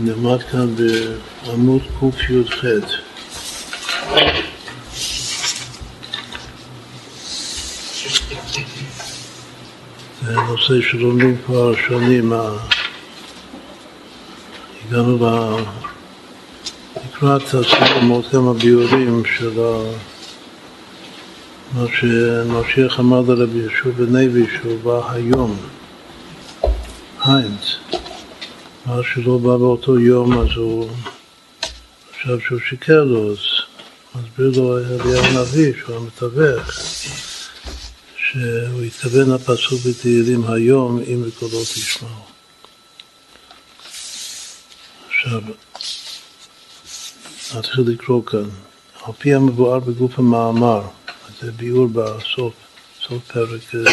נלמד כאן בעמוד קי"ח. זה נושא שלומדים כבר שנים. הגענו לקראת הסיום עוד כמה ביורים של מה שמשיח אמר לרבי ישוע בנבי שהוא בא היום, היינץ. מה שלא בא באותו יום אז הוא חשב שהוא שיקר לו, אז מסביר לו אליהו הנביא שהוא המתווך שהוא התכוון לפסוק בתהילים היום אם בקולו תשמעו. עכשיו נתחיל לקרוא כאן. על פי המבואר בגוף המאמר, זה ביאור בסוף, סוף פרק ז'.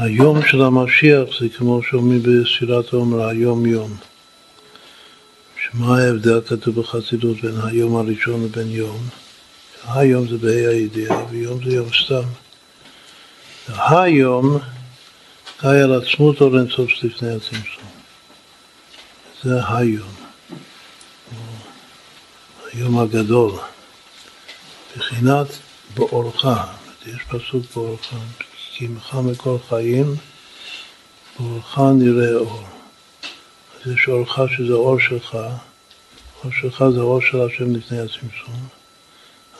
היום של המשיח זה כמו שאומרים בספירת העומר, היום יום. שמה ההבדל כתוב בחסידות בין היום הראשון לבין יום? היום זה בה"א הידיעה ויום זה יום סתם. היום חי על עצמות אור אינסוף לפני הצמצום. זה היום. היום הגדול. בחינת באורך, יש פסוק באורך, כי עמך מכל חיים, באורך נראה אור. אז יש אורך שזה אור שלך, אור שלך זה אור של השם לפני הצמצום,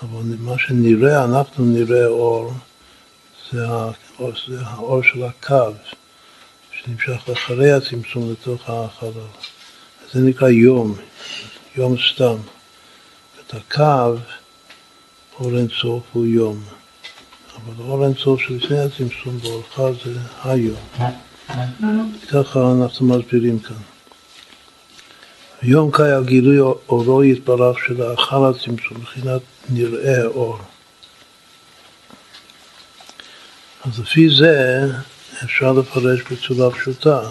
אבל מה שנראה, אנחנו נראה אור, זה האור, זה האור של הקו, שנמשך אחרי הצמצום לתוך החלל. זה נקרא יום, יום סתם. את הקו, אור אינסוף הוא יום. אבל אור אינסוף שלפני הצמצום באורך זה היום. ככה אנחנו מסבירים כאן. יום קאי הגילוי אורו יתברך שלאחר הצמצום, מבחינת נראה אור. אז לפי זה אפשר לפרש בצורה פשוטה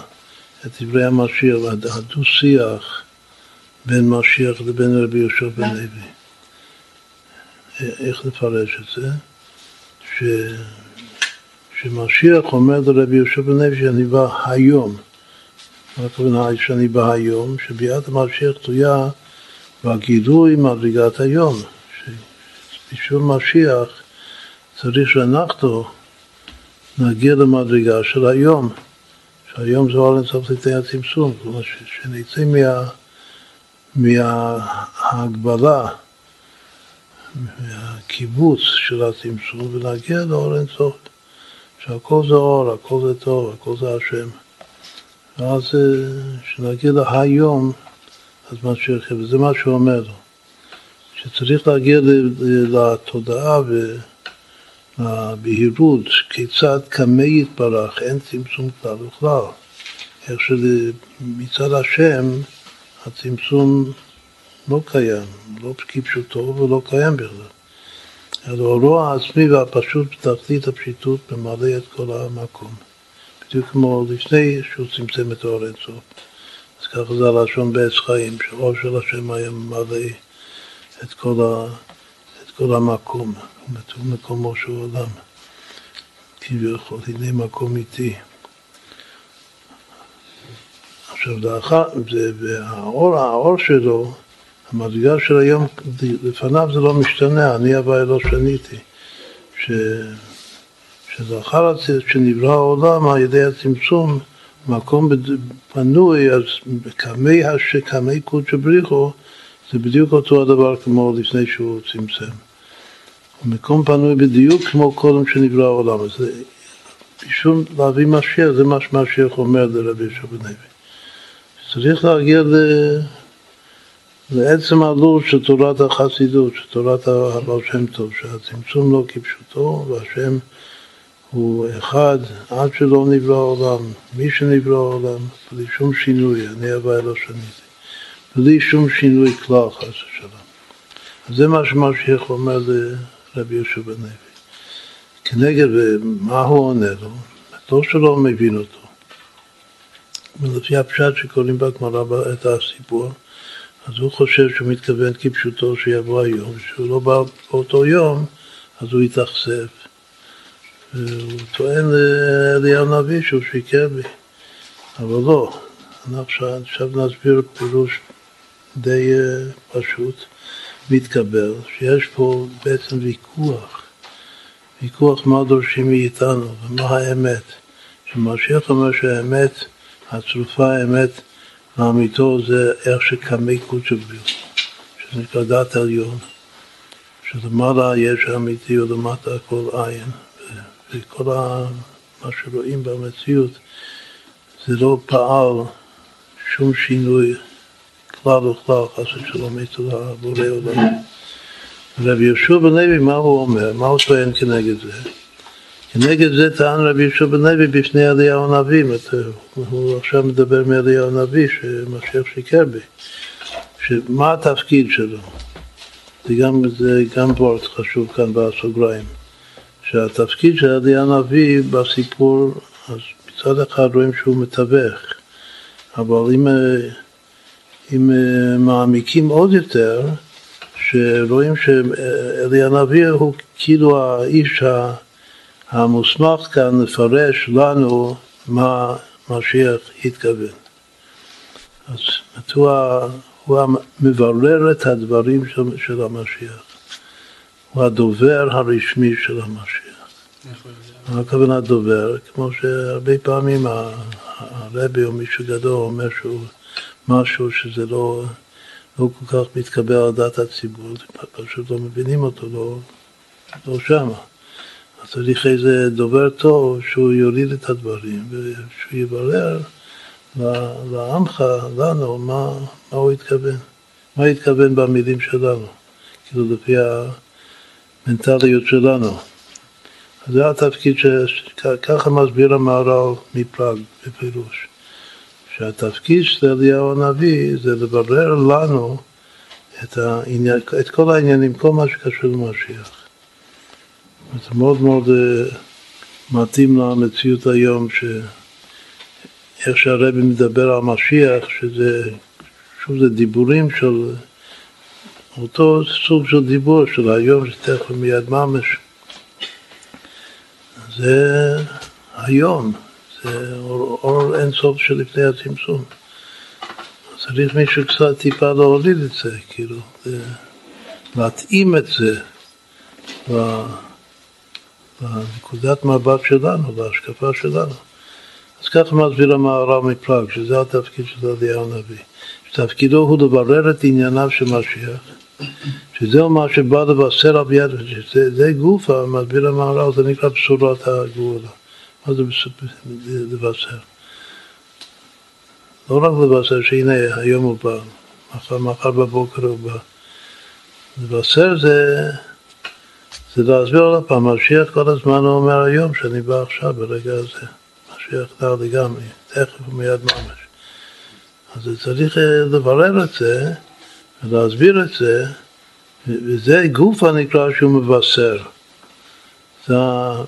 את דברי המשיח, הדו-שיח בין משיח לבין רבי יהושע בן לוי. איך לפרש את זה? ש... שמשיח אומר לרבי יהושע בן לוי שאני בא היום. מה הכוונה שאני בא היום? שביאת המשיח תלויה בגילוי מדרגת היום. שבשביל משיח צריך שאנחנו נגיע למדרגה של היום. שהיום זה אינסוף לפני הצמצום. כלומר שנצא מה... מההגבלה מהקיבוץ של הצמצום ולהגיע לאור אינסוף, שהכל זה אור, הכל זה טוב, הכל זה השם. ואז כשנגיע להיום, אז מה שיחיה, וזה מה שהוא אומר לו, שצריך להגיע לתודעה ולבהירות, כיצד קמא יתברך, אין צמצום כלל וכלל. איך שמצד השם הצמצום לא קיים, לא כפשוטו ולא קיים בכלל. אלא אורו העצמי והפשוט בתכלית הפשיטות ממלא את כל המקום. בדיוק כמו לפני שהוא צמצם את האור אינסוף. אז ככה זה הלשון בעץ חיים, שאור של השם היה ממלא את כל, ה, את כל המקום, מקומו של עולם. כביכול, הנה מקום איתי. עכשיו, לאחר, והאור, האור שלו, המדרגה של היום, לפניו זה לא משתנה, אני אבל לא שניתי. ש... שלאחר שנברא העולם על ידי הצמצום, מקום פנוי, אז קמי, קמי קודשא בריחו, זה בדיוק אותו הדבר כמו לפני שהוא צמצם. מקום פנוי בדיוק כמו קודם שנברא העולם. אז בשביל להביא משיח, זה מה שמשיח אומר לרבי ישוע בן צריך להגיע ל... לעצם הלו"ז של תורת החסידות, של תורת הבעל שם טוב, שהצמצום לא כפשוטו, והשם הוא אחד עד שלא נברא העולם, מי שנברא העולם, בלי שום שינוי, אני הווי לא שניתי, בלי שום שינוי כלל חס ושלום. אז זה מה שמשיח אומר לרבי יהושע בן לוי. כנגד, מה הוא עונה לו? לא שלא מבין אותו. ולפי הפשט שקוראים בגמרא את הסיפור, אז הוא חושב שהוא מתכוון כפשוטו שיבוא היום, כשהוא לא בא באותו יום, אז הוא יתאכזב. והוא טוען לאליהו הנביא שהוא שיקר בי. אבל לא, אנחנו עכשיו נסביר פירוש די אה, פשוט, מתקבל, שיש פה בעצם ויכוח, ויכוח מה דורשים מאיתנו ומה האמת. שמשיח אומר שהאמת, הצרופה האמת לאמיתו זה איך שקמי קודשביו, שזה נקרא דת עליון, שלמעלה יש אמיתי ולמטה הכל עין, וכל מה שרואים במציאות זה לא פעל שום שינוי כלל וכלל, חס ושלום, אצל הבורא עולם. רבי יהושע בן לוי, מה הוא אומר? מה הוא טוען כנגד זה? כנגד זה טען רבי יהושע בן לוי בפני אליהו הנביא, הוא עכשיו מדבר מאליהו הנביא שמשיח שיקר בי, שמה התפקיד שלו? זה גם, זה גם וורט חשוב כאן בסוגריים, שהתפקיד של אליהו הנביא בסיפור, אז מצד אחד רואים שהוא מתווך, אבל אם, אם מעמיקים עוד יותר, שרואים שאלי הנביא הוא כאילו האיש המוסמך כאן לפרש לנו מה משיח התכוון. אז הוא, הוא המברר את הדברים של, של המשיח. הוא הדובר הרשמי של המשיח. מה הכוונה דובר? כמו שהרבה פעמים הרבי או מישהו גדול אומר שהוא משהו שזה לא, לא כל כך מתקבל על דעת הציבור, פשוט לא מבינים אותו, לא, לא שמה. צריך איזה דובר טוב שהוא יוריד את הדברים ושהוא יברר לעמך, לנו, מה, מה הוא התכוון, מה התכוון במילים שלנו, כאילו לפי המנטליות שלנו. זה התפקיד שככה מסביר המהר"ל מפראג בפירוש, שהתפקיד של אליהו הנביא זה לברר לנו את, העניין, את כל העניינים, כל מה שקשור למשיח. זה מאוד מאוד uh, מתאים למציאות היום, שאיך שהרבי מדבר על משיח, שזה, שוב זה דיבורים של אותו סוג של דיבור של היום, שתכף מיד ממש. זה היום, זה אור, אור אינסוף שלפני הצמצום. צריך מישהו קצת טיפה להוריד את זה, כאילו, להתאים את זה. לנקודת מבט שלנו, להשקפה שלנו. אז ככה מסביר המערב מפראג, שזה התפקיד של אליהו הנביא. שתפקידו הוא לברר את ענייניו של משיח, שזהו מה שבא לבשר על שזה זה גופה, מסביר המערב, זה נקרא בשורת הגאולה. מה זה לבשר? לא רק לבשר, שהנה היום הוא בא, מחר, מחר בבוקר הוא בא. לבשר זה זה להסביר עוד פעם, משיח כל הזמן הוא אומר היום שאני בא עכשיו ברגע הזה. משיח נר לגמרי, תכף ומיד ממש. אז צריך אה, לברר את זה ולהסביר את זה, וזה גוף הנקרא שהוא מבשר. זו,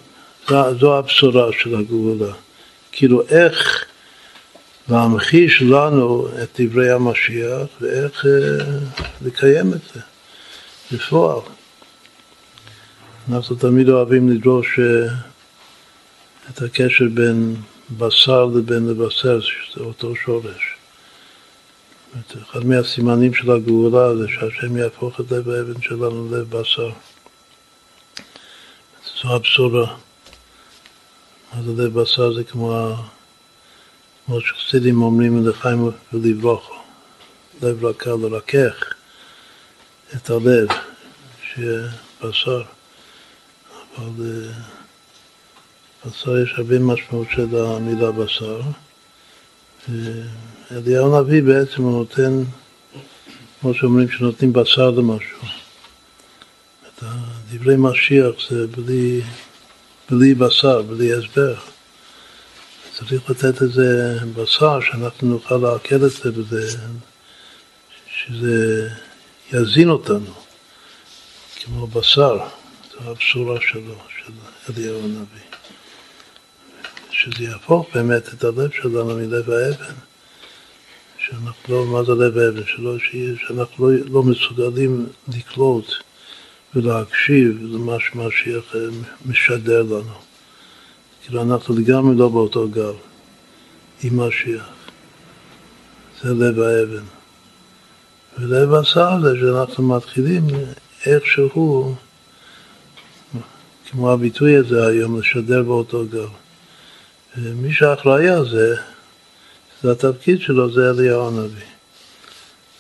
זו, זו הבשורה של הגאולה. כאילו איך להמחיש לנו את דברי המשיח ואיך אה, לקיים את זה בפועל. אנחנו תמיד אוהבים לדרוש אה, את הקשר בין בשר לבין לבשר, שזה אותו שורש. אחד מהסימנים של הגאולה זה שהשם יהפוך את לב האבן שלנו ללב בשר. זו הבשורה. זה לב בשר? זה כמו, כמו שחסידים אומרים לחיים ולברוכו. לב רכה לרכך את הלב, שיהיה בשר. אבל בשר יש הרבה משמעות של המילה בשר. אליהו הנביא בעצם הוא נותן, כמו שאומרים, שנותנים בשר למשהו. את דברי משיח זה בלי, בלי בשר, בלי הסבר. צריך לתת איזה בשר שאנחנו נוכל לעכל את זה בזה, שזה יזין אותנו, כמו בשר. הבשורה שלו, של אליהו הנביא. שזה יהפוך באמת את הלב שלנו מלב האבן. שאנחנו לא, מה זה לב האבן? שלא, שאנחנו לא, לא מסוגלים לקלוט ולהקשיב למה שמשיח משדר לנו. כאילו אנחנו לגמרי לא באותו גל. עם משיח. זה לב האבן. ולב הסל זה שאנחנו מתחילים איכשהו, כמו הביטוי הזה היום, לשדר באותו גל. מי שאחראי על זה, זה התפקיד שלו, זה אליהו הנביא.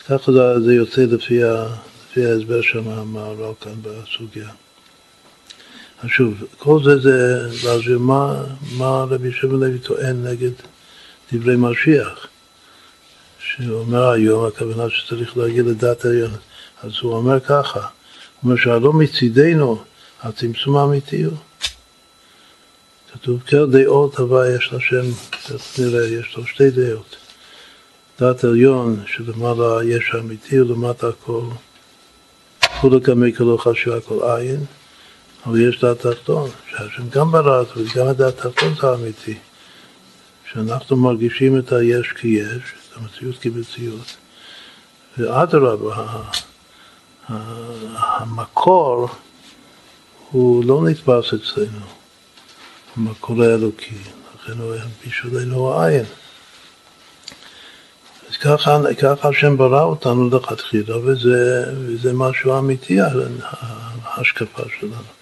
ככה זה, זה יוצא לפי, ה, לפי ההסבר של המהר"ל כאן בסוגיה. אז שוב, כל זה זה להסביר מה, מה רבי שבן לוי טוען נגד דברי משיח. שהוא אומר היום, הכוונה שצריך להגיד לדעת העליון. אז הוא אומר ככה, הוא אומר שהלא מצידנו הצמצום האמיתי הוא. כתוב כל דעות הווה יש לשם, נראה, יש לו שתי דעות. דת עליון שלמעלה יש אמיתי ולמטה הכל, כולו כמי כולו חשוב הכל עין, אבל יש דת תחתון, שהשם גם ברא אותו וגם הדת תחתון זה אמיתי. שאנחנו מרגישים את היש כי יש, את המציאות כמציאות. ואדרבה, המקור הוא לא נתפס אצלנו, המקור האלוקי, לכן הוא בשבילנו העין. אז ככה, ככה השם ברא אותנו לכתחילה, וזה, וזה משהו אמיתי, ההשקפה שלנו.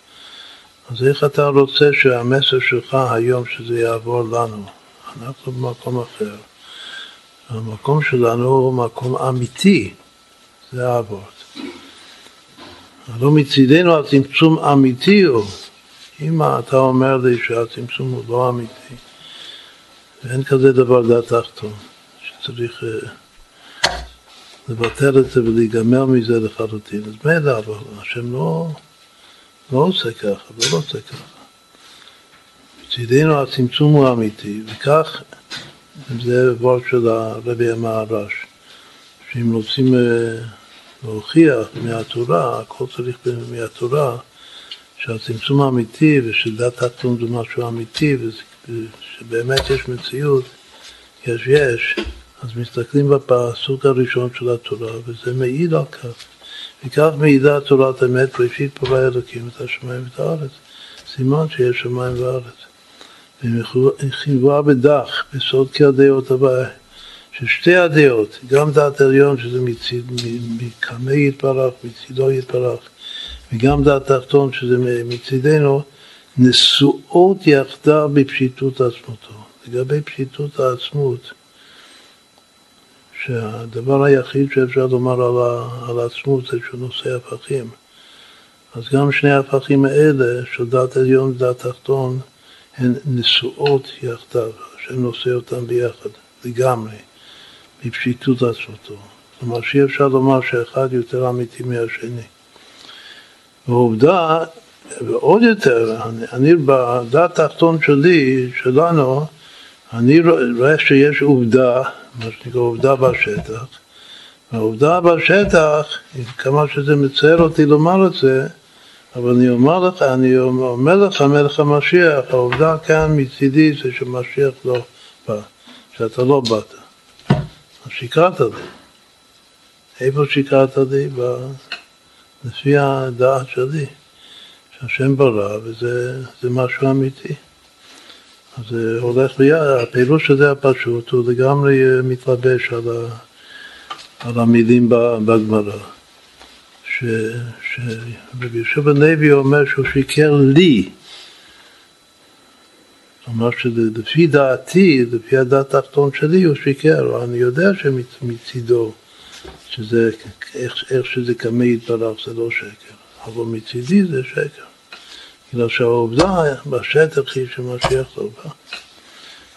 אז איך אתה רוצה שהמסר שלך היום, שזה יעבור לנו? אנחנו במקום אחר. המקום שלנו הוא מקום אמיתי, זה האבות. לא מצידנו הצמצום אמיתי הוא. אם אתה אומר לי שהצמצום הוא לא אמיתי, ואין כזה דבר דעת תחתון, שצריך uh, לבטל את זה ולהיגמר מזה לחלוטין, אז מילא, אבל השם לא, לא עושה ככה, לא רוצה ככה. מצידנו הצמצום הוא אמיתי, וכך זה דבר של הרבי המהר"ש, שאם רוצים uh, להוכיח מהתורה, הכל צריך מהתורה, שהצמצום האמיתי ושדת תחתון זה משהו אמיתי ושבאמת יש מציאות, יש יש, אז מסתכלים בפסוק הראשון של התורה וזה מעיד על כך. וכך מעידה תורת אמת, ראשית ברא אלוקים את השמיים ואת הארץ. סימן שיש שמיים וארץ. וחברה בדח, בסוד כל דעות הבאה. ששתי הדעות, גם דעת עליון שזה מצד, מקמי יתברך, מצידו יתברך, וגם דעת תחתון שזה מצידנו, נשואות יחדיו בפשיטות עצמותו. לגבי פשיטות העצמות, שהדבר היחיד שאפשר לומר על, על העצמות זה שהוא נושא הפכים. אז גם שני ההפכים האלה, של דעת עליון ודעת תחתון, הן נשואות יחדיו, השם נושא אותן ביחד, לגמרי. בפשיטות עצמתו. כלומר שאי אפשר לומר שאחד יותר אמיתי מהשני. ועובדה, ועוד יותר, אני, אני בדעת התחתון שלי, שלנו, אני רואה שיש עובדה, מה שנקרא עובדה בשטח, והעובדה בשטח, כמה שזה מצער אותי לומר את זה, אבל אני אומר לך, אני אומר לך, מלך המשיח, העובדה כאן מצידי זה שמשיח לא בא, שאתה לא באת. שיקרת לי. איפה שיקרת לי? לפי הדעת שלי, שהשם ברא וזה משהו אמיתי. אז זה הולך ביד, הפירוש הזה הפשוט הוא לגמרי מתלבש על, ה, על המילים בגמרא. שרבי יהושע בן לוי אומר שהוא שיקר לי, כלומר שלפי דעתי, לפי הדעת התחתון שלי, הוא שיקר, אני יודע שמצידו, שזה, איך, איך שזה קמא יתברך זה לא שקר, אבל מצידי זה שקר. בגלל שהעובדה בשטח היא שמשיח לא בא.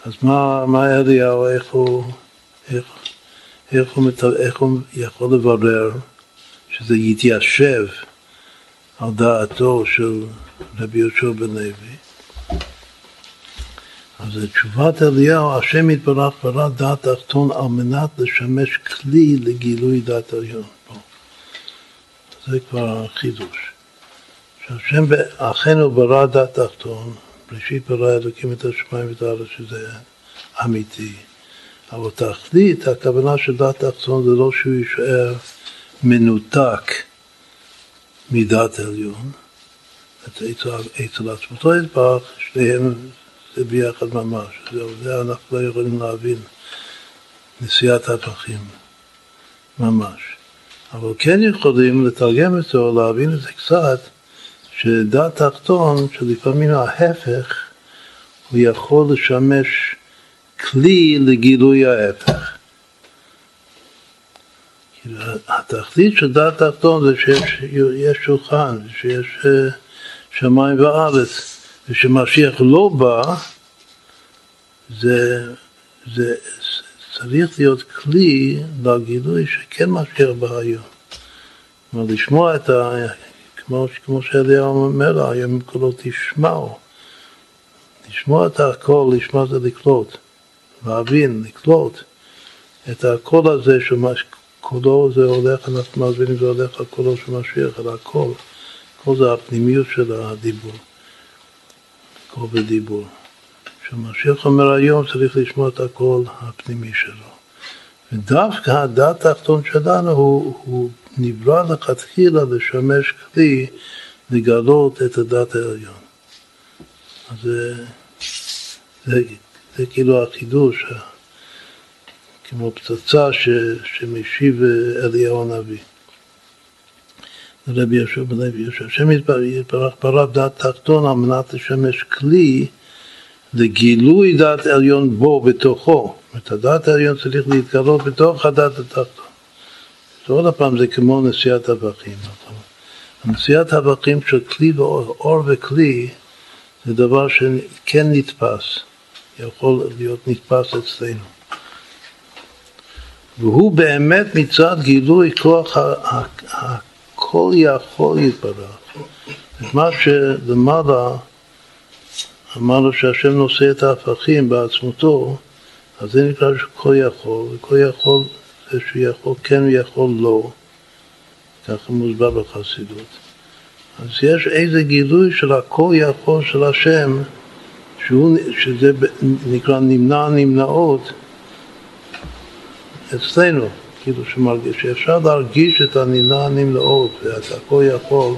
אז מה, מה אליהו, איך הוא, איך, איך, הוא, איך הוא יכול לברר שזה יתיישב על דעתו של רבי יהושע בן לוי? אז תשובת אליהו, השם יתברך ברא דעת תחתון על מנת לשמש כלי לגילוי דעת עליון. זה כבר החידוש. שהשם אכן הוא ברא דעת תחתון, ראשית ברא אלוקים את השמיים ואת הארץ, שזה אמיתי. אבל תכלית, הכוונה של דעת תחתון זה לא שהוא יישאר מנותק מדעת עליון. אצל עצמותו יתברך, שניהם זה ביחד ממש. זהו, זה אנחנו לא יכולים להבין נשיאת הפכים, ממש. אבל כן יכולים לתרגם את זה או להבין את זה קצת, שדעת תחתון, שלפעמים ההפך, הוא יכול לשמש כלי לגילוי ההפך. התכלית של דעת תחתון זה שיש שולחן, שיש אה, שמיים וארץ, ושמשיח לא בא, זה, זה צריך להיות כלי לגילוי שכן משיח בא היום. כלומר, לשמוע את ה... כמו, כמו שאליהו אומר, היום כולו תשמעו. לשמוע את הקול, לשמוע זה לקלוט, להבין, לקלוט את הקול הזה, שקולו זה הולך, אנחנו מבינים זה הולך על קולו של משיח, על הקול. קול זה הפנימיות של הדיבור, קול ודיבור. כשמשיח אומר היום צריך לשמוע את הקול הפנימי שלו. ודווקא הדת התחתון שלנו הוא, הוא נברא לכתחילה לשמש כלי לגלות את הדת העליון. אז זה, זה, זה כאילו החידוש, כמו פצצה ש, שמשיב אליהו הנביא. רבי יהושע בן לוי יהושע, יתברך ברא דת תחתון על מנת לשמש כלי לגילוי דת עליון בו, בתוכו. זאת אומרת, הדת העליון צריך להתגלות בתוך הדת התחתון. עוד פעם זה כמו נשיאת אבקים. נשיאת אבקים של כלי ואור, אור וכלי, זה דבר שכן נתפס, יכול להיות נתפס אצלנו. והוא באמת מצד גילוי כוח הכל יכול יתברך. את מה שלמעלה אמרנו שהשם נושא את ההפכים בעצמותו, אז זה נקרא שכל יכול, וכל יכול זה שהוא יכול כן ויכול לא, ככה מוסבר בחסידות. אז יש איזה גילוי של הכל יכול של השם, שהוא, שזה נקרא נמנע נמנעות אצלנו, כאילו שמרגיש, שאפשר להרגיש את הנמנע הנמנעות ואת הכל יכול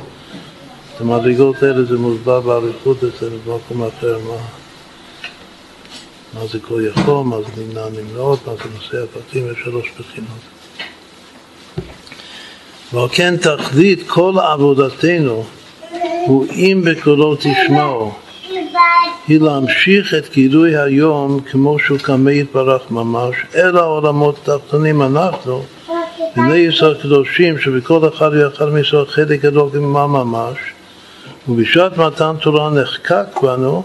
את המדרגות האלה זה מוסבר באריכות אצלנו במקום אחר, מה, מה זה כל יכול, מה זה נמנע נמנעות, מה זה נושא הפרטים, יש שלוש בחינות. ועל כן תכלית כל עבודתנו הוא אם בקולו תשמעו, היא להמשיך את גילוי היום כמו שהוא קמא יתברך ממש, אל העולמות התחתונים אנחנו, בני ישראל קדושים שבכל אחד ואחד מישראל חלק גדול גמר ממש, ובשעת מתן תורה נחקק בנו,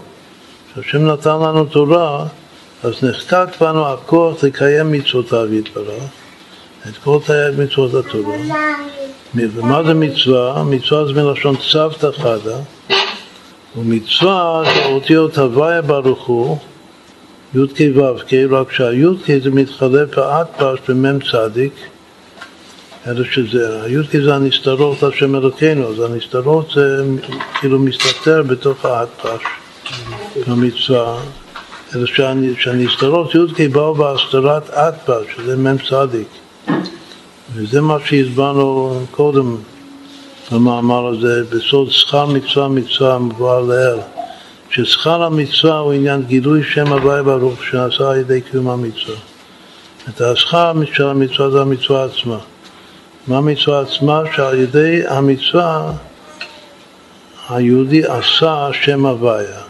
כשהשם נתן לנו תורה, אז נחקק בנו הכוח לקיים מצוותיו יתברך, את כל מצוות התורה. ומה זה מצווה? מצווה זה מלשון צוותא חדא, ומצווה זה אותיות הוויה ברוך הוא, י"ק ו"ק, רק שהי"ק זה מתחלף באטפש במ"ם צדיק, אלא שזה, הי"ק זה הנסתרות על שם אלוקינו, אז הנסתרות זה כאילו מסתתר בתוך האטפש, במצווה, אלא שהנסתרות י"ק באו בהסתרת אטפש, שזה מ"ם צדיק, וזה מה שהסברנו קודם במאמר הזה, בסוד שכר מצווה מצווה מבואר לאל, ששכר המצווה הוא עניין גילוי שם הוואי ברוך שנעשה על ידי קיום המצווה. את השכר של המצווה זה המצווה עצמה. מה המצווה עצמה? שעל ידי המצווה היהודי עשה שם הוויה.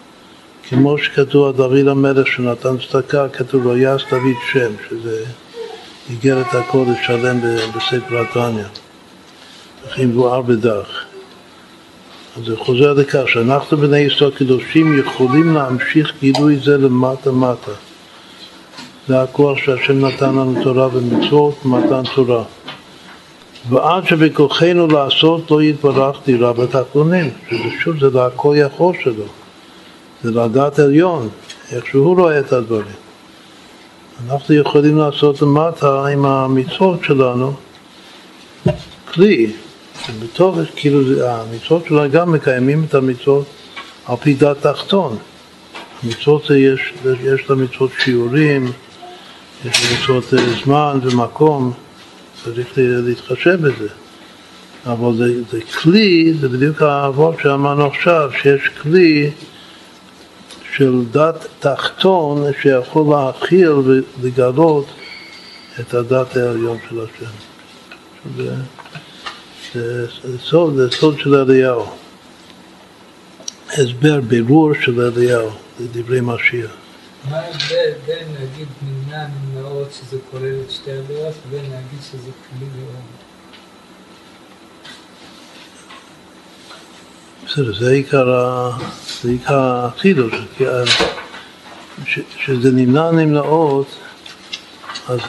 כמו שכתוב על דוד המלך שנתן צדקה, כתוב לו יעש דוד שם, שזה איגרת הקודש שלם בספר התניא, מבואר בדח. אז זה חוזר לכך שאנחנו בני ישראל קדושים יכולים להמשיך גילוי זה למטה מטה. זה הכוח שהשם נתן לנו תורה ומצוות ומתן תורה. ועד שבכוחנו לעשות לא יתברך דירה בתחתונים, שזה שוב, זה להכל יכול שלו, זה לדעת עליון, איך שהוא רואה את הדברים. אנחנו יכולים לעשות למטה עם המצוות שלנו כלי, בתוך, כאילו המצוות שלנו גם מקיימים את המצוות על פי דת תחתון. המצוות יש, יש למצוות שיעורים, יש למצוות זמן ומקום, צריך להתחשב בזה. אבל זה, זה כלי, זה בדיוק העבוד שאמרנו עכשיו, שיש כלי של דת תחתון שיכול להכיל ולגלות את הדת העליון של השם. זה, זה, זה, סוד, זה סוד של אליהו. הסבר, בירור של אליהו, לדברי משיח. מה ההבדל בין להגיד נמנע נמנעות שזה כולל את שתי הדעות ובין להגיד שזה כלי לאום? בסדר, זה עיקר, החידוש, שזה נמנע נמנעות, אז,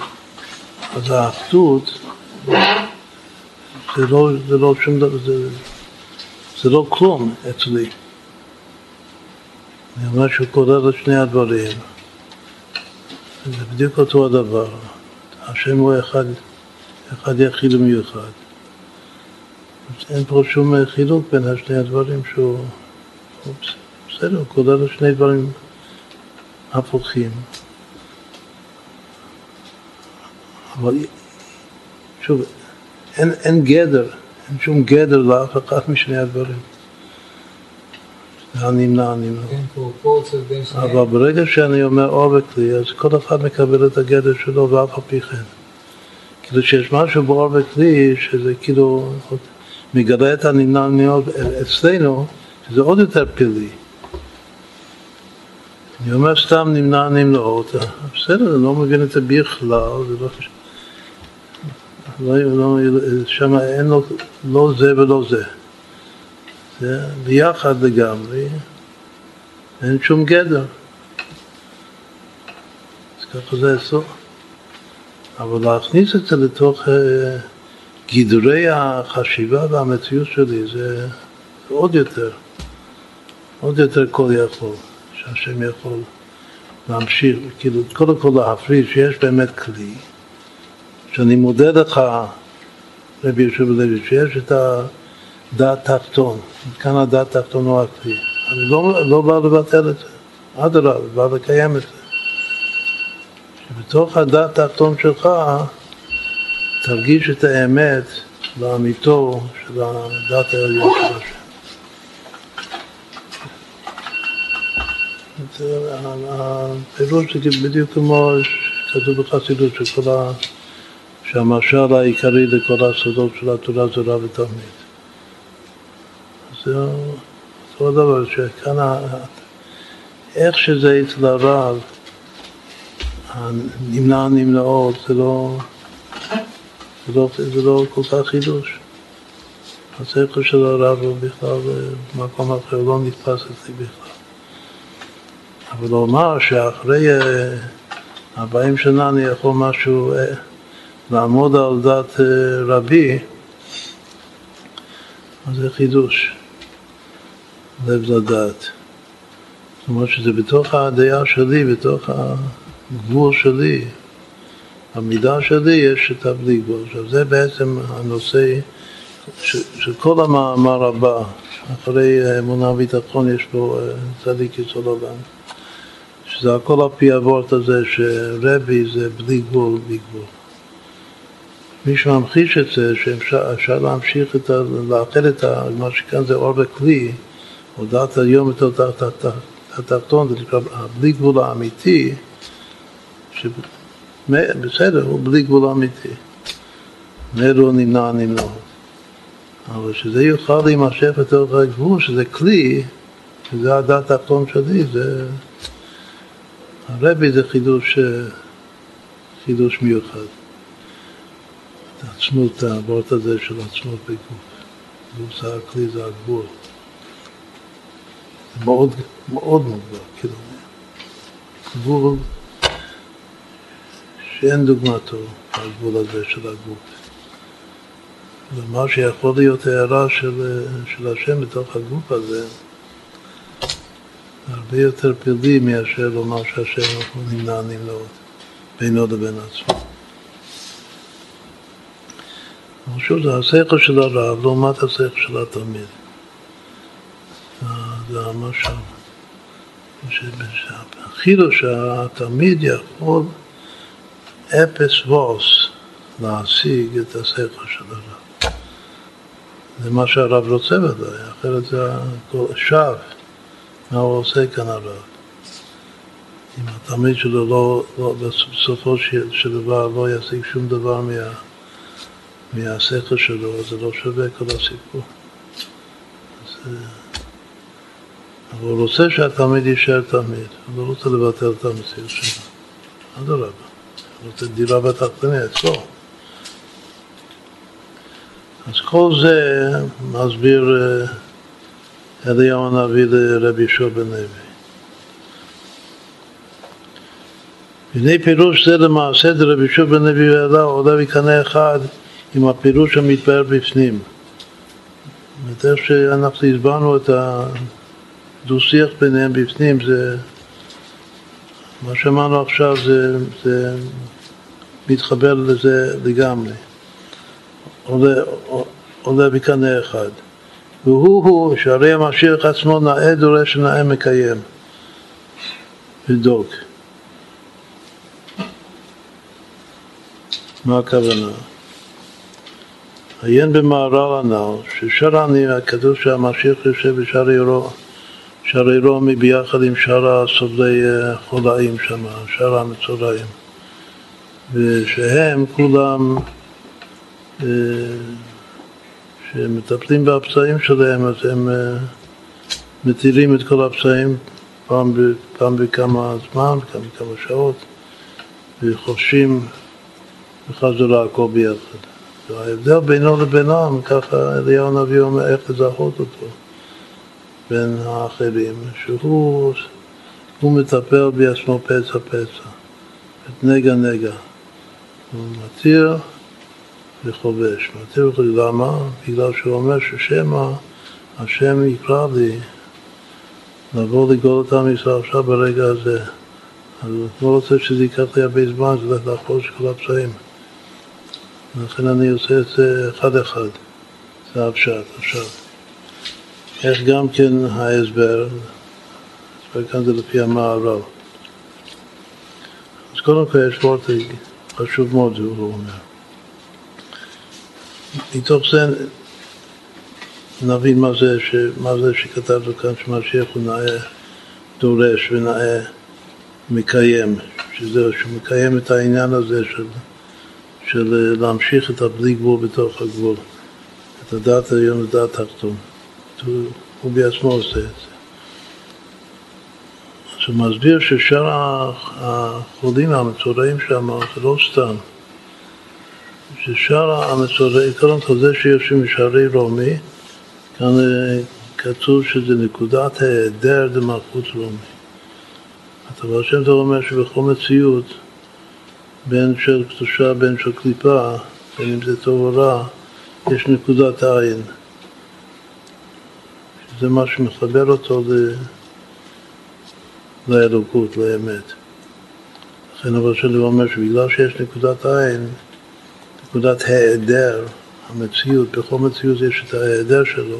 אז האחדות זה לא, זה לא שום דבר, זה, זה לא כלום אצלי. אני אומר שהוא כולל את שני הדברים. זה בדיוק אותו הדבר. השם הוא אחד, אחד יחיד ומיוחד. אין פה שום חילוק בין השני הדברים שהוא... בסדר, הוא כולל את שני דברים הפוכים. אבל שוב, אין, אין גדר, אין שום גדר לאף אחד משני הדברים. הנמנע, הנמנע. אבל ברגע שאני אומר אור וכלי, אז כל אחד מקבל את הגדר שלו ואף על פי כן. כאילו שיש משהו באור וכלי, שזה כאילו מגלה את הנמנע מאוד אצלנו, שזה עוד יותר פלאי. אני אומר סתם נמנע נמנעות, בסדר, אני לא מבין את זה בכלל, זה לא חשוב. לא, לא, שם אין לו לא זה ולא זה. זה ביחד לגמרי, אין שום גדר. אז ככה זה הסוף. אבל להכניס את זה לתוך uh, גדרי החשיבה והמציאות שלי זה עוד יותר, עוד יותר כל יכול, שהשם יכול להמשיך, כאילו קודם כל להפריד שיש באמת כלי, שאני מודה לך, רבי יושב לוי, שיש את ה... דעת תחתון, כאן הדעת תחתון הוא הכלי. אני לא, לא בא לבטל את זה, אדרבה, בא לקיים את זה. שבתוך הדעת תחתון שלך תרגיש את האמת לאמיתו של הדת העליון של השם. הפירוש זה בדיוק כמו שכתוב בחסידות, שהמשל העיקרי לכל הסודות של התורה זה רב ותלמיד. זה אותו דבר, שכאן, איך שזה אצל הרב, הנמנע נמנעות, זה לא, זה לא, זה לא כל כך חידוש. השכל של הרב הוא בכלל במקום אחר, לא נתפס אצלי בכלל. אבל לומר שאחרי 40 אה, שנה אני יכול משהו, אה, לעמוד על דת אה, רבי, אז זה חידוש. לב לדעת. זאת אומרת שזה בתוך הדעה שלי, בתוך הגבול שלי, המידה שלי, יש את הבלי גבול. עכשיו זה בעצם הנושא של כל המאמר הבא, אחרי אמונה וביטחון יש פה אה, צדיק יסוד עולם. שזה הכל על פי הוורט הזה שרבי זה בלי גבול, בלי גבול. מי שממחיש את זה, שאפשר להמשיך את ה... לאחד את ה... מה שכאן זה אור וכלי, הודעת היום את הודעת התחתון, זה נקרא בלי גבול האמיתי, בסדר, הוא בלי גבול האמיתי. מאלו נמנע נמנע. אבל שזה יוכל להימשך לתוך הגבול, שזה כלי, שזה הדת התחתון שלי, זה... הרבי זה חידוש, חידוש מיוחד. עצמות, הוורט הזה של עצמות בגוף. גוף זה הכלי, זה הגבול. מאוד, מאוד מוגבל, כאילו, גבול שאין דוגמתו, הגבול הזה של הגוף. ומה שיכול להיות הערה של, של השם בתוך הגוף הזה, הרבה יותר פלאי מאשר לומר שהשם הוא נמנע נמנעות בינו לבין עצמו. אבל שוב, זה השכל של הרב לעומת השכל של התלמיד. זה המשל. שהחידוש שהתלמיד יכול אפס ווס להשיג את השכל של הרב. זה מה שהרב רוצה ודאי, אחרת זה הכל שווא, מה הוא עושה כאן הרב. אם התלמיד שלו לא, לא בסופו של דבר לא ישיג שום דבר מה, מהשכל שלו, זה לא שווה כל הסיפור. אז, אה, אבל הוא רוצה שהתלמיד יישאר תלמיד, הוא לא רוצה לבטל את המציאות שלו. אדרבה, הוא רוצה דירה בתחתונה אצלו. אז כל זה מסביר אה, אליהו הנביא לרבי יהושע בן לוי. הנה פירוש זה למעשה דרבי יהושע בן לוי ואלה עולה בקנה אחד עם הפירוש המתבהר בפנים. זאת איך שאנחנו הסברנו את הדו-שיח ביניהם בפנים, זה מה שאמרנו עכשיו זה, זה מתחבר לזה לגמרי. עולה, עולה בקנה אחד. והוא הוא שהרי המשיח עצמו נאה דורש ונאה מקיים. לבדוק. מה הכוונה? עיין במהר"ל הנ"ל, ששאר אני, כתוב שהמשיח יושב בשערי רומי, שערי רומי ביחד עם שאר הסובלי אה, חולאים שם, שאר המצורעים, ושהם כולם אה, שמטפלים בפצעים שלהם, אז הם אה, מטילים את כל הפצעים פעם, פעם בכמה זמן, פעם בכמה שעות, וחופשים בחזרה הכל ביחד. וההבדל בינו לבינם, ככה אליהו הנביא אומר איך לזהות אותו בין האחרים, שהוא מטפל בעצמו פצע פצע, את נגע נגע. הוא מתיר וחובש. מתיר וחובש. למה? בגלל שהוא אומר ששמא השם יקרא לי לבוא לגאול את עם ישראל עכשיו ברגע הזה. אז לא רוצה שזה ייקח לי הרבה זמן, זה לחפוש כל הפצעים. ולכן אני עושה את זה אחד-אחד. זה הפשט עכשיו. איך גם כן ההסבר, ההסבר כאן זה לפי המערב. אז קודם כל יש וורט חשוב מאוד, הוא אומר. מתוך זה נבין מה זה, ש, מה זה שכתבנו כאן שמשיח הוא נאה דורש ונאה מקיים, שזה, שהוא מקיים את העניין הזה של של אה, להמשיך את הבלי גבול בתוך הגבול, את הדעת העליון לדעת תחתון. הוא, בעצמו עושה את זה. אז הוא מסביר ששאר החולים המצורעים שם זה לא סתם. ששאר המצורעים, קודם כל זה שיושבים בשערי רומי, כאן אה, כתוב שזה נקודת היעדר דמלכות רומי. השם טוב אומר שבכל מציאות בין של קדושה, בין של קליפה, בין אם זה טוב או רע, יש נקודת עין. שזה מה שמחבר אותו ל... לאלוקות, לאמת. לכן אבל שלי אומר שבגלל שיש נקודת עין, נקודת העדר, המציאות, בכל מציאות יש את ההיעדר שלו,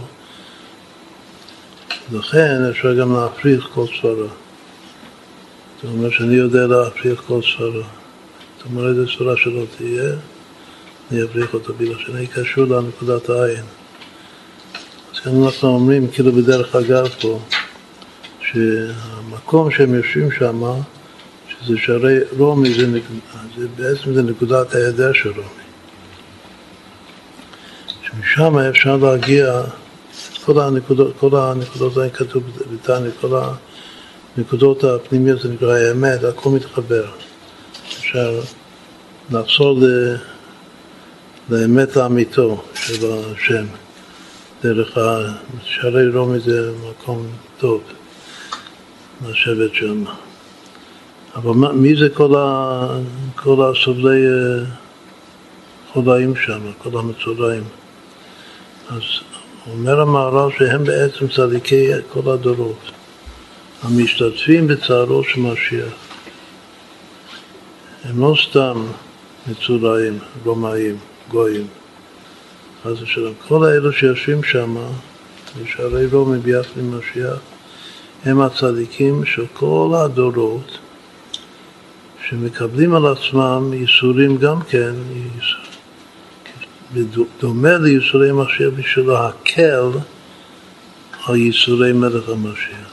לכן אפשר גם להפריך כל סברה. זאת אומרת שאני יודע להפריך כל סברה. זאת אומרת, איזה צורה שלא תהיה, אני אבריך אותו בגלל שאני קשור לנקודת העין. אז כאן אנחנו אומרים, כאילו בדרך אגב פה, שהמקום שהם יושבים שם, שזה שערי רומי, זה, זה בעצם זה נקודת ההיעדר של רומי. שמשם אפשר להגיע, כל הנקודות, כל הנקודות האלה כתוב בתניא, כל הנקודות הפנימיות, זה נקרא האמת, הכל מתחבר. אפשר לחזור לאמת האמיתו של השם. דרך שערי רומי זה מקום טוב לשבת שם. אבל מה, מי זה כל, ה, כל הסובלי אה, חולאים שם, כל המצורעים? אז אומר המהר"ל שהם בעצם צדיקי כל הדורות, המשתתפים בצערו של משיח. הם לא סתם מצורעים, רומאים, גויים. חס ושלום. כל האלו שיושבים שם, בשערי רומי ביחד עם משיח, הם הצדיקים של כל הדורות שמקבלים על עצמם ייסורים גם כן, דומה לייסורי משיח בשביל להקל על ייסורי מלך המשיח.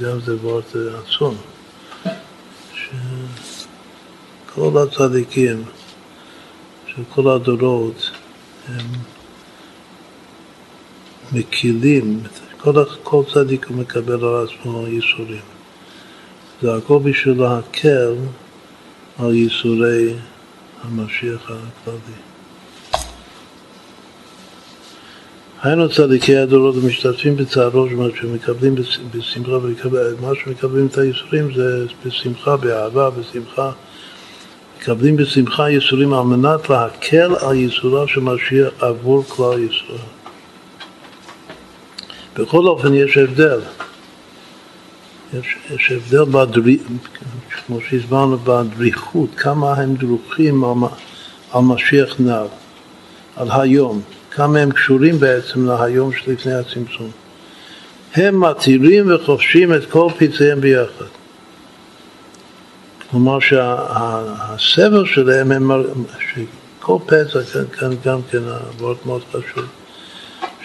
גם זה וורט עצום, שכל הצדיקים של כל הדורות הם מקילים, כל, כל צדיק הוא מקבל על עצמו ייסורים. זה הכל בשביל להקל על ייסורי המשיח הכללי. היינו צדיקי הדורות המשתתפים בצערו, זאת אומרת שמקבלים בשמחה, מה שמקבלים את הייסורים זה בשמחה, באהבה, בשמחה. מקבלים בשמחה ייסורים על מנת להקל על ייסוריו של משיח עבור כלל ישראל. בכל אופן יש הבדל. יש, יש הבדל בדריכות, כמו שהסברנו בדריכות, כמה הם דרוכים על, על משיח נב, על היום, כמה הם קשורים בעצם להיום שלפני הצמצום. הם מתירים וחופשים את כל פצעיהם ביחד. כלומר שהסבל שלהם, הם, שכל פצע, כאן, כאן גם כן הוורד מאוד חשוב,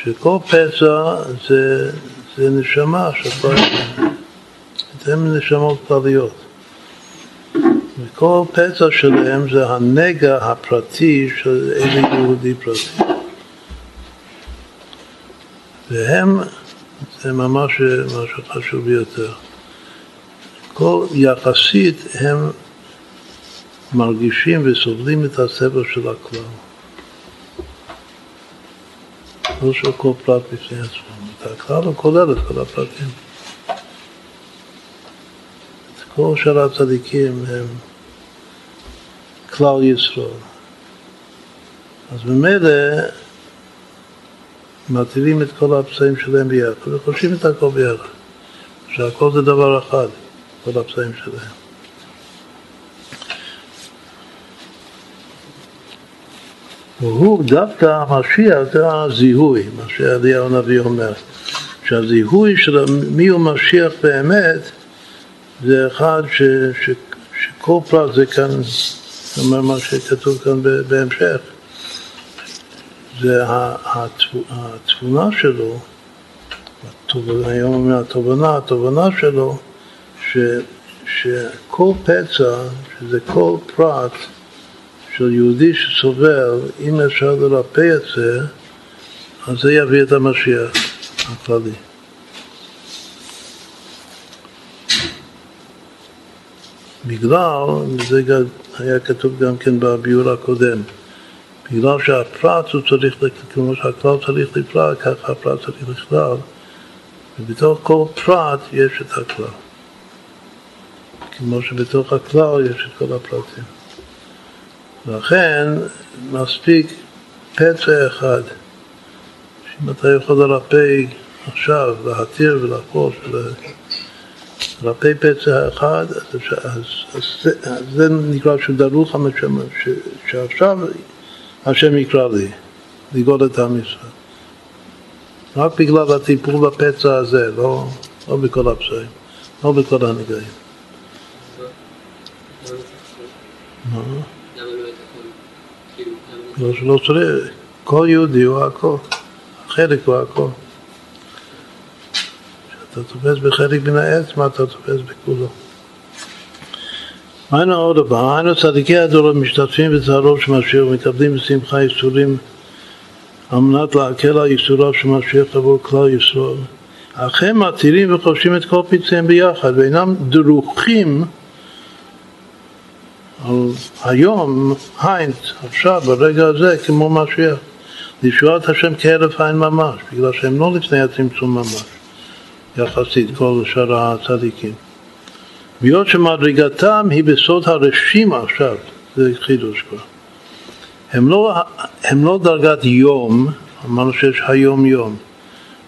שכל פצע זה, זה נשמה שכל... הן נשמות כלליות. וכל פצע שלהם זה הנגע הפרטי של איזה יהודי פרטי. והם, זה ממש משהו חשוב ביותר. כל יחסית הם מרגישים וסובלים את הסבל של הכלל. לא של כל פרט בפני עצמו. את הכלל הוא כולל את כל הפרטים. כל שאר הצדיקים הם כלל ישראל. אז ממילא מטילים את כל הפצעים שלהם ביחד וחושבים את הכל ביחד, שהכל זה דבר אחד, כל הפצעים שלהם. והוא דווקא המשיח זה הזיהוי, מה שאליהו הנביא אומר, שהזיהוי של מי הוא משיח באמת זה אחד ש, ש, שכל פרט זה כאן, זאת אומרת מה שכתוב כאן בהמשך, זה התבונה שלו, היום אומר התובנה, התובנה שלו, ש, שכל פצע, שזה כל פרט של יהודי שסובל, אם אפשר לרפא את זה, אז זה יביא את המשיח הכללי. בגלל, זה היה כתוב גם כן בביור הקודם, בגלל שהפרט הוא צריך, כמו שהכלל צריך לפרט, ככה הפרט צריך לכלל, ובתוך כל פרט יש את הכלל. כמו שבתוך הכלל יש את כל הפרטים. לכן מספיק פצע אחד, שאם אתה יכול לרפא עכשיו, להתיר ולחוש לרפא פצע אחד, אז, אז, אז, אז זה נקרא שדרוך המשמע, שעכשיו השם יקרא לי, לגאול את עם ישראל. רק בגלל הטיפול בפצע הזה, לא, לא בכל הפצעים, לא בכל הנגעים. מה? לא שלא צריך, כל יהודי הוא הכל, חלק הוא הכל. אתה תופס בחלק מן העץ, מה אתה תופס בכולו. היינו עוד פעם, היינו צדיקי הדור המשתתפים בצערו של משיח ומקבלים בשמחה ייסורים על מנת להקל על ייסוריו של משיח עבור כלל ישראל. אך הם מתירים וחושבים את כל פצעיהם ביחד ואינם דרוכים על היום, היינט, עכשיו, ברגע הזה, כמו משיח. לישועת השם כהרף עין ממש, בגלל שהם לא לפני הצמצום ממש. יחסית כל שאר הצדיקים. והיות שמדרגתם היא בסוד הרשימה עכשיו, זה חידוש כבר. הם לא, הם לא דרגת יום, אמרנו שיש היום יום.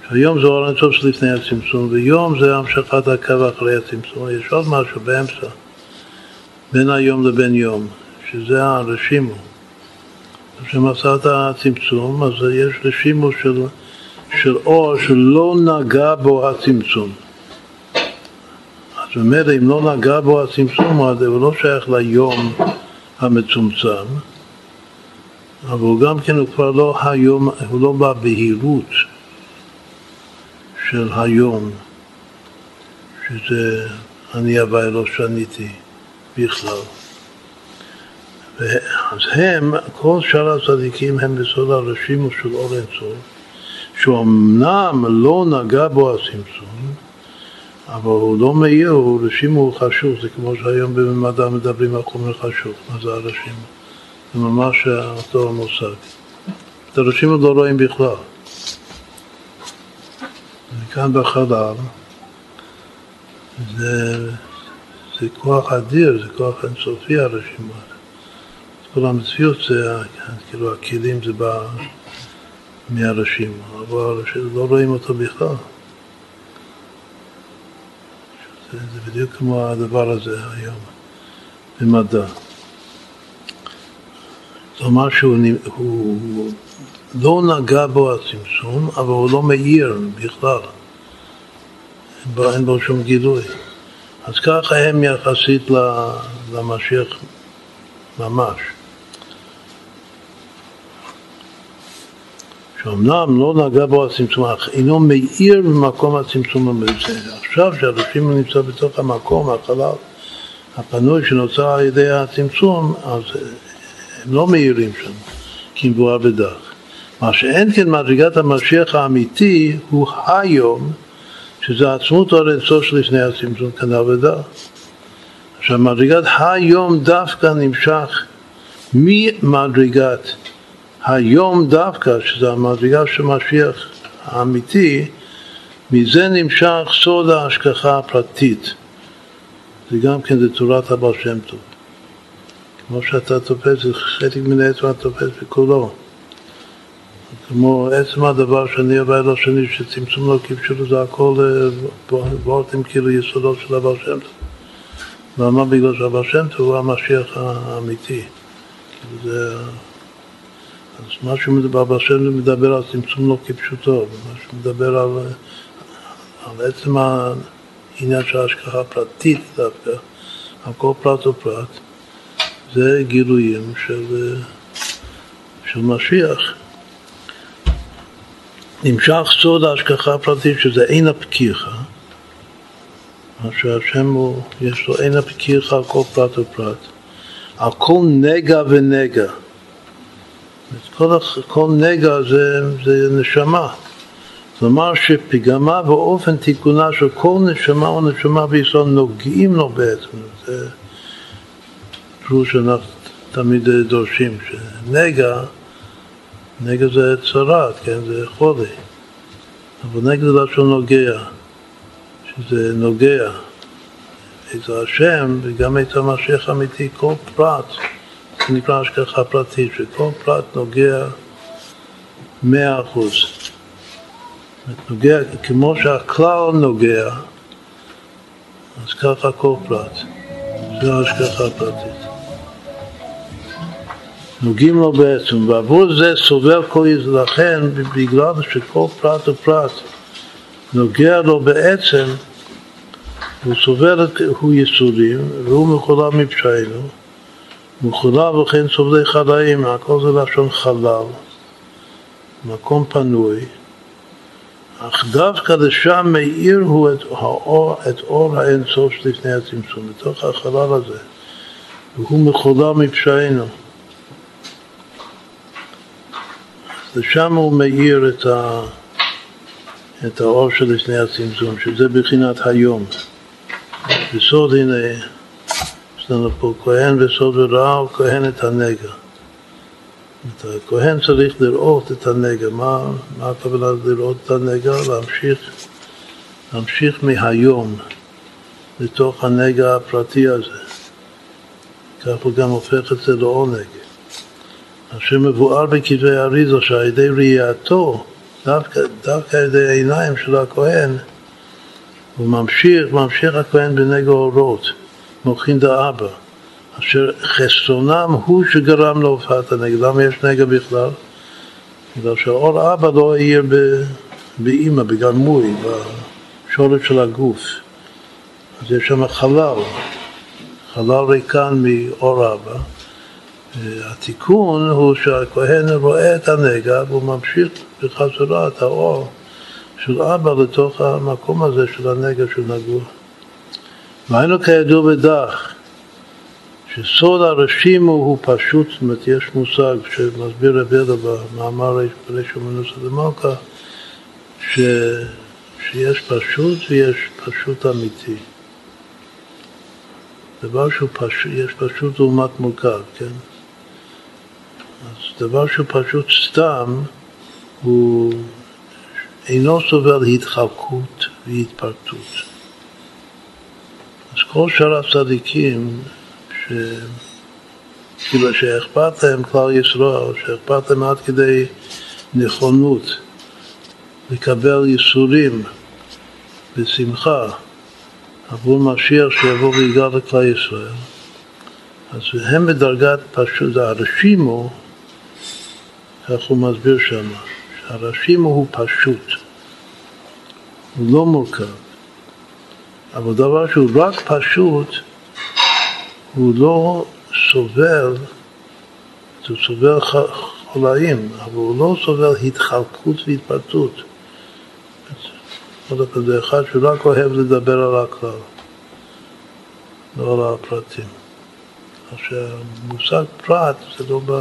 היום זה אור הטוב שלפני הצמצום, ויום זה המשכת הקו אחרי הצמצום. יש עוד משהו באמצע, בין היום לבין יום, שזה הרשימו. כשמצא את הצמצום, אז יש רשימו של של אור שלא נגע בו הצמצום. אז באמת אם לא נגע בו הצמצום, אז הוא לא שייך ליום המצומצם, אבל גם כן הוא כבר לא היום, הוא לא בבהירות של היום שזה אני הווי לא שניתי בכלל. אז הם, כל שאר הצדיקים הם בסוד הרשימו של אור אינסוף, שאומנם לא נגע בו הצמצום, אבל הוא לא מאיר, הוא רשימו הוא חשוב, זה כמו שהיום במדע מדברים על חומר חשוב, מה זה הרשימו? זה ממש אותו המושג. את הרשימו לא רואים בכלל. וכאן בחלל זה, זה כוח אדיר, זה כוח אינסופי הרשימה. כל המציאות זה, כאילו הכלים זה בא מהרשימה, אבל לא רואים אותו בכלל. זה, זה בדיוק כמו הדבר הזה היום במדע. כלומר שהוא הוא לא נגע בו הצמצום, אבל הוא לא מאיר בכלל. אין בו שום גילוי. אז ככה הם יחסית למשיח ממש. שאומנם לא נגע בו הצמצום, אך אינו מאיר במקום הצמצום המרצה. עכשיו שהרשימו נמצא בתוך המקום, החלל הפנוי שנוצר על ידי הצמצום, אז הם לא מאירים שם, כמבואר בדף. מה שאין כן מדרגת המשיח האמיתי הוא היום, שזה עצמות אינסוף שלפני הצמצום כנ"ל ודף. עכשיו מדרגת היום דווקא נמשך ממדרגת היום דווקא, שזה המדרגה של משיח האמיתי, מזה נמשך סוד ההשגחה הפרטית. זה גם כן, זה תורת הבעל שם טוב. כמו שאתה תופס, זה חלק מן העצם תופס בכולו. כמו עצם הדבר שאני עובר לשני, שצמצום לא כפשוטו, זה הכל וורטים אה, כאילו יסודות של הבעל שם טוב. למה? בגלל שהבעל שם טוב הוא המשיח האמיתי. זה אז מה שהוא מדבר, בשם מדבר על צמצום לא כפשוטו, מה שהוא מדבר על, על עצם העניין של ההשגחה הפרטית דווקא, על כל פרט ופרט, זה גילויים של, של משיח. נמשך סוד ההשגחה הפרטית, שזה אין הפקיחה, מה שהשם הוא, יש לו אין הפקיחה על כל פרט ופרט, על כל נגע ונגע. כל, כל נגע זה, זה נשמה. כלומר שפגמה ואופן תיקונה של כל נשמה או נשמה בישראל נוגעים לו בעצם. זה פירוש שאנחנו תמיד דורשים, שנגע, נגע זה צרת, כן, זה חולי. אבל נגע זה לשון נוגע, שזה נוגע. את השם וגם את המשיח האמיתי, כל פרט. זה נקרא השגחה פרטית, שכל פרט נוגע מאה אחוז. נוגע, כמו שהכלל נוגע, אז ככה כל פרט. זה השגחה פרטית. נוגעים לו בעצם, ועבור זה סובל כל יז... לכן, בגלל שכל פרט ופרט נוגע לו בעצם, הוא סובל, הוא יסודים, והוא מחולל מפשענו, מחולל וכן סובלי חלאים, הכל זה לשון חלל, מקום פנוי, אך דווקא לשם מאיר הוא את האור, את אור האינסוף שלפני הצמצום, בתוך החלל הזה, והוא מחולל מפשענו. ושם הוא מאיר את, ה, את האור שלפני הצמצום, שזה בחינת היום. בסוד הנה יש לנו פה כהן וסוד ורע, כהן את הנגע. הכהן צריך לראות את הנגע. מה, מה הכוונה לראות את הנגע? להמשיך, להמשיך מהיום לתוך הנגע הפרטי הזה. כך הוא גם הופך את זה לעונג. אשר מבואר בכתבי אריזו שעל ידי ראייתו, דווקא, דווקא על ידי העיניים של הכהן, הוא ממשיך, ממשיך הכהן בנגע אורות. מוחין דאבא, אשר חסרונם הוא שגרם להופעת הנגע. למה יש נגע בכלל? בגלל שהאור אבא לא העיר באימא, בגלמוי, בשורש של הגוף. אז יש שם חלל, חלל ריקן מאור אבא. התיקון הוא שהכהן רואה את הנגע והוא ממשיך בחזרה את האור של אבא לתוך המקום הזה של הנגע שנגוע. והיינו כידוע בדח, שסוד הרשימו הוא פשוט, זאת אומרת, יש מושג שמסביר רב ידע במאמר ריש ומנוסה דמלכה, ש... שיש פשוט ויש פשוט אמיתי. דבר שהוא פשוט, יש פשוט לעומת מורכב, כן? אז דבר שהוא פשוט סתם, הוא אינו סובל התחלקות והתפרטות. אז כל שאר הצדיקים, ש... כאילו שאכפת להם כלל ישראל, שאכפת להם עד כדי נכונות לקבל ייסורים בשמחה עבור משיח שיבוא ויגאל לכלל ישראל, אז הם בדרגת פשוט, הרשימו, כך הוא מסביר שם, שהרשימו הוא פשוט, הוא לא מורכב, אבל דבר שהוא רק פשוט, הוא לא סובל, הוא סובל חולאים, אבל הוא לא סובל התחלקות והתפרטות. זה אחד שרק אוהב לדבר על הכלל, לא על הפרטים. עכשיו, מושג פרט זה לא, ב,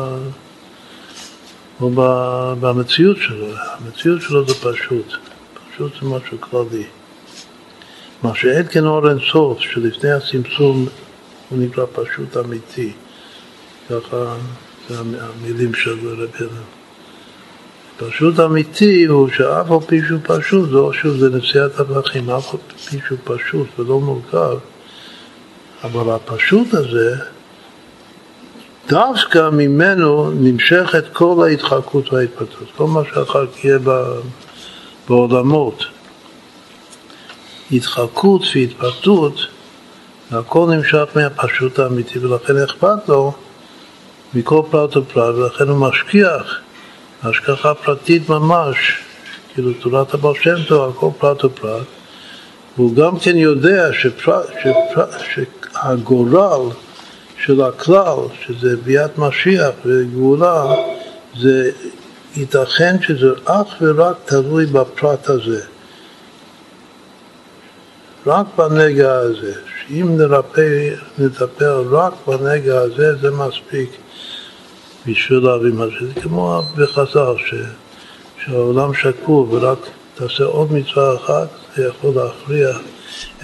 לא ב, במציאות שלו, המציאות שלו זה פשוט, פשוט זה משהו כללי. מה שאין כן אור אין סוף, שלפני הצמצום הוא נקרא פשוט אמיתי, ככה זה המילים של רבי פשוט אמיתי הוא שאף על פי שהוא פשוט, זה שוב זה נשיאת הפרחים, אף על פי שהוא פשוט ולא מורכב, אבל הפשוט הזה, דווקא ממנו נמשכת כל ההתחלקות וההתפתחות, כל מה שאחר כך יהיה בעולמות. התחלקות והתפתחות, הכל נמשך מהפשוט האמיתי, ולכן אכפת לו מכל פרט ופרט, ולכן הוא משכיח השגחה פרטית ממש, כאילו תורת הבעל שם טוב, הכל פרט ופרט, והוא גם כן יודע שפרט, שפרט, שהגורל של הכלל, שזה ביאת משיח וגאולה, זה ייתכן שזה אך ורק תלוי בפרט הזה. רק בנגע הזה, שאם נרפא, נטפל רק בנגע הזה, זה מספיק. בשביל להביא משהו. זה כמו בחז"ל. שהעולם שקול ורק תעשה עוד מצווה אחת, זה יכול להכריע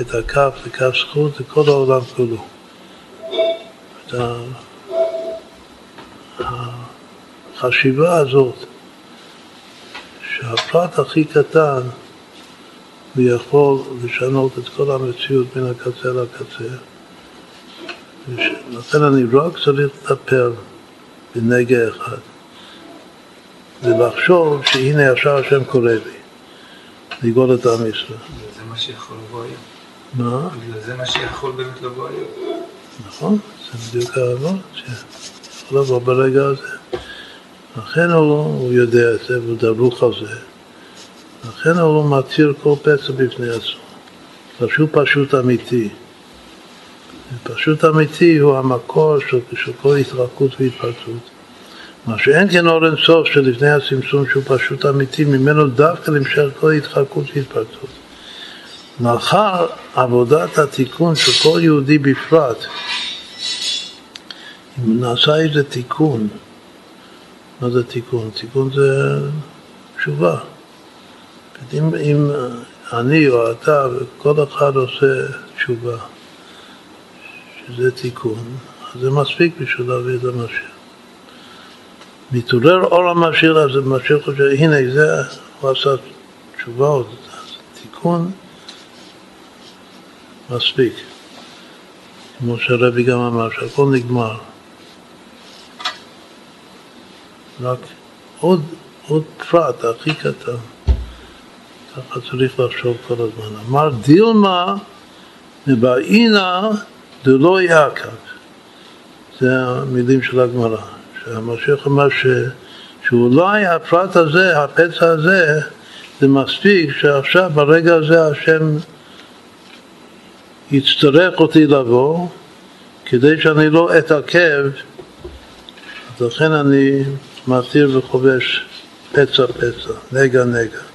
את הכף לכף זכות לכל העולם כולו. את החשיבה הזאת, שהפרט הכי קטן הוא יכול לשנות את כל המציאות מן הקצה לקצה. לכן אני רק צריך לטפל בנגע אחד. ולחשוב שהנה ישר השם קורא לי, לגאול את עם ישראל. זה מה שיכול לבוא היום. מה? זה מה שיכול באמת לבוא היום. נכון, זה בדיוק העבוד, שיכול לבוא ברגע הזה. לכן הוא, הוא יודע את זה והוא דרוך על זה. לכן הוא לא מתיר כל פצע בפני עצמו. פשוט פשוט אמיתי. פשוט אמיתי הוא המקור של, של כל התרחקות והתפרצות. מה שאין כן אור אינסוף שלפני הצמצום שהוא פשוט אמיתי, ממנו דווקא למשך כל התחלקות והתפרצות. לאחר עבודת התיקון של כל יהודי בפרט, אם נעשה איזה תיקון, מה זה תיקון? תיקון זה תשובה. אם, אם אני או אתה וכל אחד עושה תשובה, שזה תיקון, אז זה מספיק בשביל להביא את המשיח. מתעורר אור המשיח, אז המשיח חושב, הנה זה, הוא עשה תשובה, או תיקון, מספיק. כמו שהרבי גם אמר, שהכל נגמר. רק עוד, עוד פרט הכי קטן. ככה צריך לחשוב כל הזמן. אמר דילמה מבעינה דלא יעקב. זה המילים של הגמרא. שהמשיח אמר ש, שאולי הפרט הזה, הפצע הזה, זה מספיק שעכשיו ברגע הזה השם יצטרך אותי לבוא כדי שאני לא אתעכב, אז לכן אני מתיר וחובש פצע פצע, נגע נגע.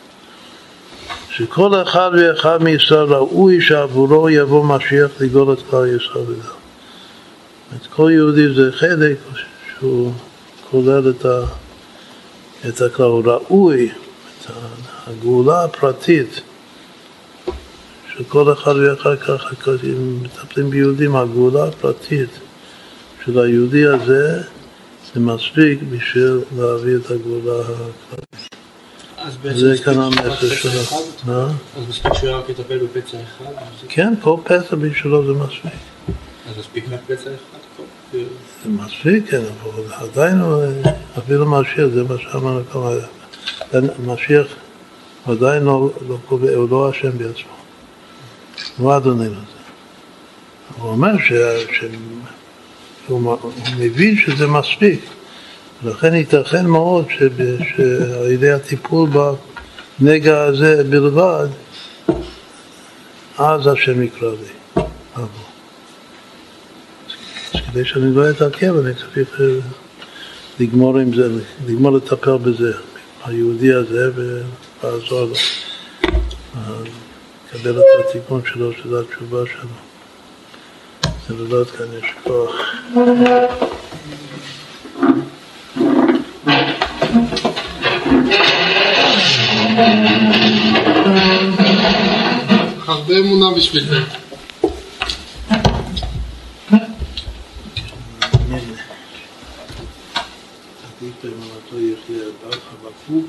שכל אחד ואחד מישראל ראוי שעבורו יבוא משיח לגאול את כלל ישראל וגאול. את כל יהודי זה חלק שהוא כולל את, ה, את הכלל, הוא ראוי, את הגאולה הפרטית שכל אחד ואחד ככה, אם מטפלים ביהודים, הגאולה הפרטית של היהודי הזה זה מספיק בשביל להביא את הגאולה הכללית. זה כאן המסר שלו. אז מספיק שהוא רק יטפל בפצע אחד? כן, כל פצע בשבילו זה מספיק. אז מספיק רק פצע אחד? זה מספיק, כן, אבל עדיין אפילו משיח, זה מה שאמרנו כמה... משיח עדיין לא, לא קובע, הוא לא אשם בעצמו. הוא אדוני לזה. הוא אומר ש... ש... הוא מבין שזה מספיק. ולכן ייתכן מאוד שעל ידי הטיפול בנגע הזה בלבד, אז השם יקרא לי. אז כדי שאני לא אתעכב, אני צריך אה, לגמור עם זה, לגמור לטפל בזה, היהודי הזה, ולעזור לו. לקבל את התיקון שלו, שזו התשובה שלו. זה לדעת כאן יש כוח. הרבה אמונה בשביל זה. עדיף אמונתו יחיה בר חבקוק